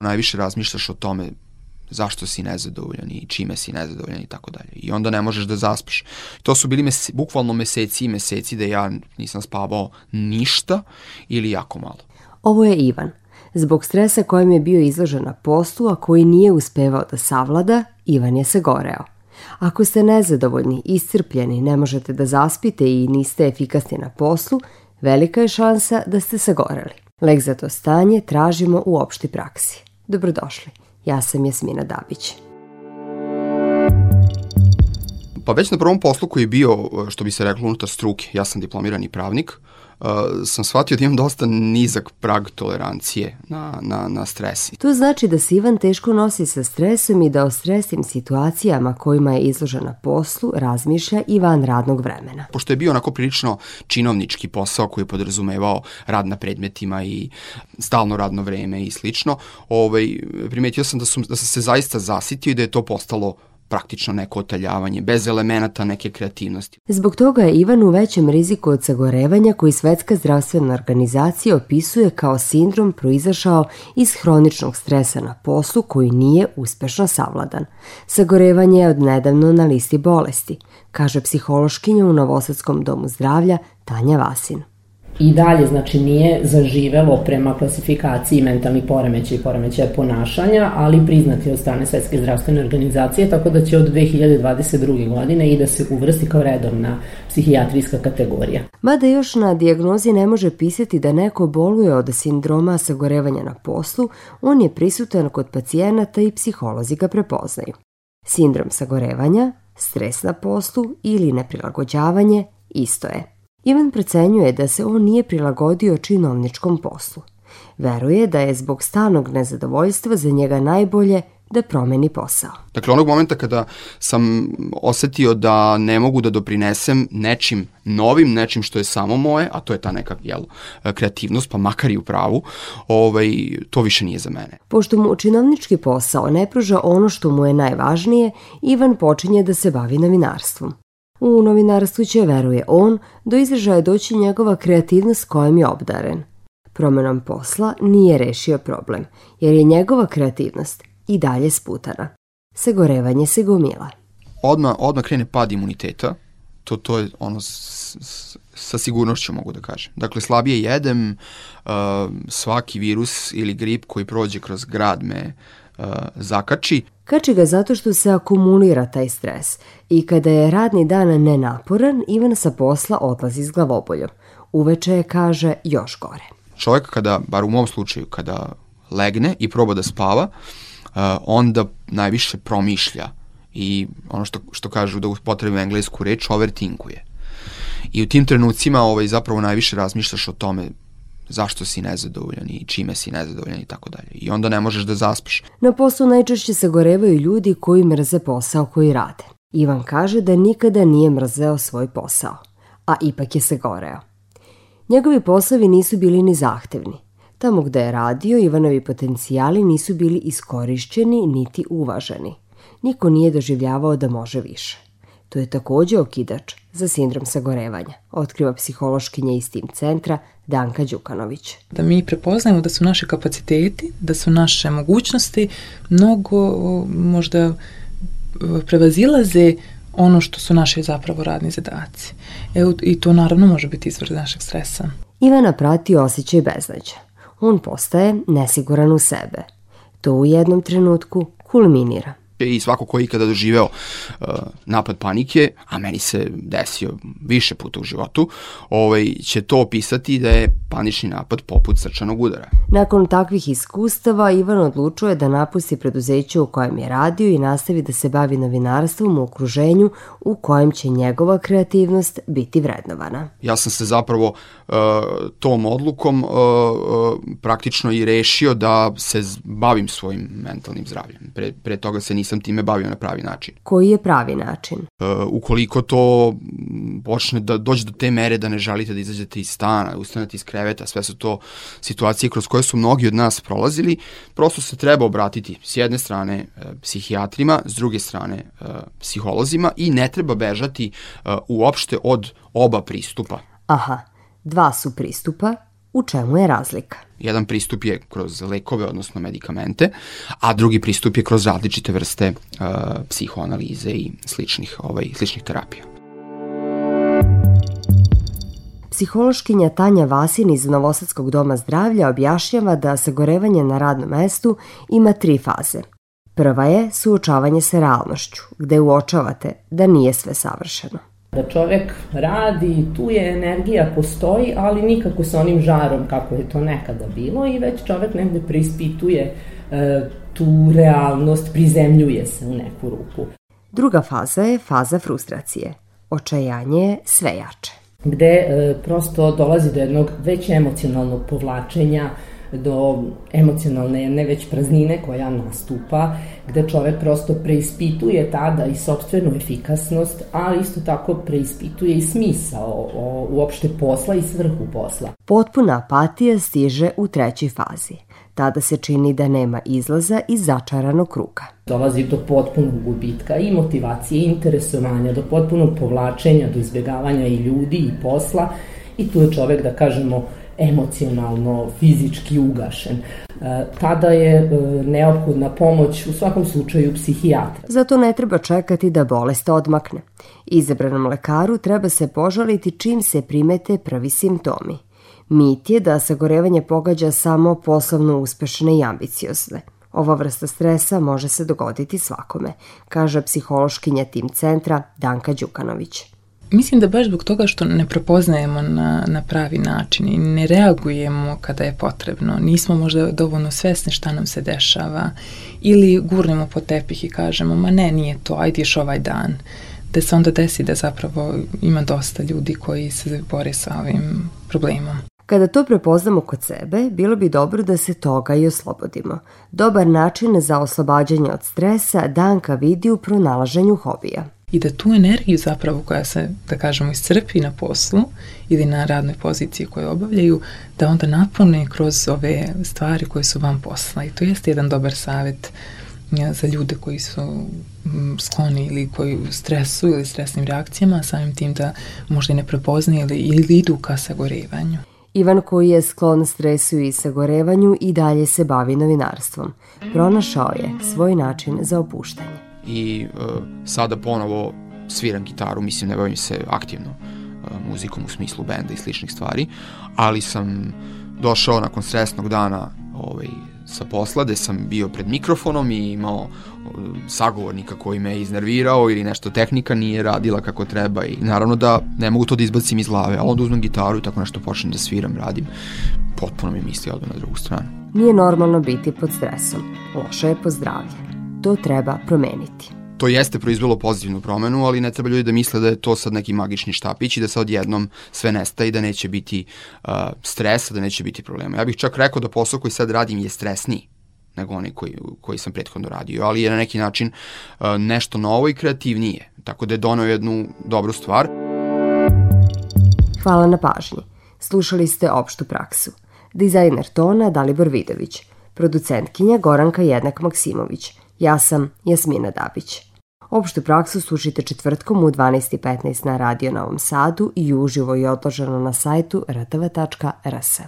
Najviše razmišljaš o tome zašto si nezadovoljan i čime si nezadovoljan i tako dalje. I onda ne možeš da zaspaš. To su bili mese, bukvalno meseci i meseci da ja nisam spavao ništa ili jako malo. Ovo je Ivan. Zbog stresa kojem je bio izložen na poslu, a koji nije uspevao da savlada, Ivan je se goreo. Ako ste nezadovoljni, iscrpljeni, ne možete da zaspite i niste efikasni na poslu, velika je šansa da ste sagoreli. Lek za to stanje tražimo u opšti praksi. Dobrodošli. Ja sam Jasmina Dabić. Pa već na prvom poslu koji je bio, što bi se reklo, unutar struke, ja sam diplomirani pravnik, uh, sam shvatio da imam dosta nizak prag tolerancije na, na, na stres. To znači da se Ivan teško nosi sa stresom i da o stresnim situacijama kojima je izložen na poslu razmišlja i van radnog vremena. Pošto je bio onako prilično činovnički posao koji je podrazumevao rad na predmetima i stalno radno vreme i slično, ovaj, primetio sam da, su, da sam se zaista zasitio i da je to postalo praktično neko otaljavanje, bez elemenata neke kreativnosti. Zbog toga je Ivan u većem riziku od sagorevanja koji Svetska zdravstvena organizacija opisuje kao sindrom proizašao iz hroničnog stresa na poslu koji nije uspešno savladan. Sagorevanje je odnedavno na listi bolesti, kaže psihološkinja u Novosadskom domu zdravlja Tanja Vasin i dalje znači nije zaživelo prema klasifikaciji mentalnih poremeća i poremećaja ponašanja, ali priznati od strane Svetske zdravstvene organizacije, tako da će od 2022. godine i da se uvrsti kao redovna psihijatrijska kategorija. Mada još na dijagnozi ne može pisati da neko boluje od sindroma sagorevanja na poslu, on je prisutan kod pacijenata i psiholozi ga prepoznaju. Sindrom sagorevanja, stres na poslu ili neprilagođavanje isto je. Ivan procenjuje da se on nije prilagodio činovničkom poslu. Veruje da je zbog stalnog nezadovoljstva za njega najbolje da promeni posao. Dakle, onog momenta kada sam osetio da ne mogu da doprinesem nečim novim, nečim što je samo moje, a to je ta neka jel, kreativnost, pa makar i u pravu, ovaj, to više nije za mene. Pošto mu činovnički posao ne pruža ono što mu je najvažnije, Ivan počinje da se bavi novinarstvom. U novinarstvu će, veruje on, do izražaja doći njegova kreativnost kojom je obdaren. Promenom posla nije rešio problem, jer je njegova kreativnost i dalje sputana. Sagorevanje se gomila. Odmah, odmah krene pad imuniteta, to, to je ono s, s, sa sigurnošću mogu da kažem. Dakle, slabije jedem, uh, svaki virus ili grip koji prođe kroz grad me uh, zakači. Kači ga zato što se akumulira taj stres i kada je radni dan nenaporan, Ivan sa posla odlazi s glavoboljom. Uveče je, kaže, još gore. Čovjek kada, bar u mom slučaju, kada legne i proba da spava, uh, onda najviše promišlja i ono što, što kažu da upotrebim englesku reč, overtinkuje. I u tim trenucima ovaj, zapravo najviše razmišljaš o tome zašto si nezadovoljan i čime si nezadovoljan i tako dalje. I onda ne možeš da zaspaš. Na poslu najčešće se gorevaju ljudi koji mrze posao koji rade. Ivan kaže da nikada nije mrzeo svoj posao, a ipak je se goreo. Njegovi poslovi nisu bili ni zahtevni. Tamo gde je radio, Ivanovi potencijali nisu bili iskorišćeni niti uvaženi. Niko nije doživljavao da može više. To je takođe okidač za sindrom sagorevanja, otkriva psihološkinja iz tim centra Danka Đukanović. Da mi prepoznajemo da su naše kapaciteti, da su naše mogućnosti mnogo možda prevazilaze ono što su naše zapravo radni zadaci. Evo, I to naravno može biti izvor našeg stresa. Ivana prati osjećaj beznađa. On postaje nesiguran u sebe. To u jednom trenutku kulminira – i svako ko je ikada doživeo uh, napad panike, a meni se desio više puta u životu, ovaj, će to opisati da je panični napad poput srčanog udara. Nakon takvih iskustava, Ivan odlučuje da napusti preduzeće u kojem je radio i nastavi da se bavi novinarstvom u okruženju u kojem će njegova kreativnost biti vrednovana. Ja sam se zapravo uh, tom odlukom uh, uh, praktično i rešio da se bavim svojim mentalnim zdravljem. Pre, pre toga se nisam nisam time bavio na pravi način. Koji je pravi način? Uh, ukoliko to počne da dođe do te mere da ne želite da izađete iz stana, da ustanete iz kreveta, sve su to situacije kroz koje su mnogi od nas prolazili, prosto se treba obratiti s jedne strane uh, psihijatrima, s druge strane uh, psiholozima i ne treba bežati uh, uopšte od oba pristupa. Aha, dva su pristupa, U čemu je razlika? Jedan pristup je kroz lekove, odnosno medikamente, a drugi pristup je kroz različite vrste uh, psihoanalize i sličnih, ovaj, sličnih terapija. Psihološkinja Tanja Vasin iz Novosadskog doma zdravlja objašnjava da sagorevanje na radnom mestu ima tri faze. Prva je suočavanje sa realnošću, gde uočavate da nije sve savršeno. Da čovek radi, tu je energija postoji, ali nikako sa onim žarom kako je to nekada bilo i već čovek negde preispituje e, tu realnost, prizemljuje se u neku ruku. Druga faza je faza frustracije. Očajanje je sve jače gde e, prosto dolazi do jednog već emocionalnog povlačenja, do emocionalne jedne već praznine koja nastupa, gde čovek prosto preispituje tada i sobstvenu efikasnost, ali isto tako preispituje i smisao o, uopšte posla i svrhu posla. Potpuna apatija stiže u trećoj fazi. Tada se čini da nema izlaza iz začaranog kruga. Dolazi do potpunog gubitka i motivacije i interesovanja, do potpunog povlačenja, do izbjegavanja i ljudi i posla i tu je čovek, da kažemo, emocionalno, fizički ugašen. E, tada je e, neophodna pomoć u svakom slučaju psihijatra. Zato ne treba čekati da bolest odmakne. Izabranom lekaru treba se požaliti čim se primete prvi simptomi. Mit je da sagorevanje pogađa samo poslovno uspešne i ambiciozne. Ova vrsta stresa može se dogoditi svakome, kaže psihološkinja tim centra Danka Đukanović. Mislim da baš zbog toga što ne prepoznajemo na, na pravi način i ne reagujemo kada je potrebno, nismo možda dovoljno svesni šta nam se dešava ili gurnemo po tepih i kažemo ma ne, nije to, ajde još ovaj dan. Da se onda desi da zapravo ima dosta ljudi koji se bore sa ovim problemom. Kada to prepoznamo kod sebe, bilo bi dobro da se toga i oslobodimo. Dobar način za oslobađanje od stresa Danka vidi u pronalaženju hobija. I da tu energiju zapravo koja se, da kažemo, iscrpi na poslu ili na radnoj poziciji koju obavljaju, da onda napune kroz ove stvari koje su vam posla. I to jeste jedan dobar savet za ljude koji su skloni ili koji stresu ili stresnim reakcijama, samim tim da možda i ne prepoznaju ili, ili idu ka sagorevanju. Ivan koji je sklon stresu i sagorevanju i dalje se bavi novinarstvom. Pronašao je svoj način za opuštanje. I uh, sada ponovo sviram gitaru, mislim ne bavim se aktivno uh, muzikom u smislu benda i sličnih stvari, ali sam došao nakon stresnog dana ovaj, sa posla gde sam bio pred mikrofonom i imao sagovornika koji me iznervirao ili nešto tehnika nije radila kako treba i naravno da ne mogu to da izbacim iz glave, a onda uzmem gitaru i tako nešto počnem da sviram, radim. Potpuno mi misli odu na drugu stranu. Nije normalno biti pod stresom. Loše je po zdravlje. To treba promeniti to jeste proizvelo pozitivnu promenu, ali ne treba ljudi da misle da je to sad neki magični štapić i da sad odjednom sve nestaje i da neće biti uh, stresa, da neće biti problema. Ja bih čak rekao da posao koji sad radim je stresniji nego onaj koji, koji sam prethodno radio, ali je na neki način uh, nešto novo i kreativnije. Tako da je donao jednu dobru stvar. Hvala na pažnji. Slušali ste opštu praksu. Dizajner tona Dalibor Vidović, producentkinja Goranka Jednak Maksimović, ja sam Jasmina Dabić. Opštu praksu slušite četvrtkom u 12.15 na Radio Novom Sadu i uživo i odloženo na sajtu rtv.rs.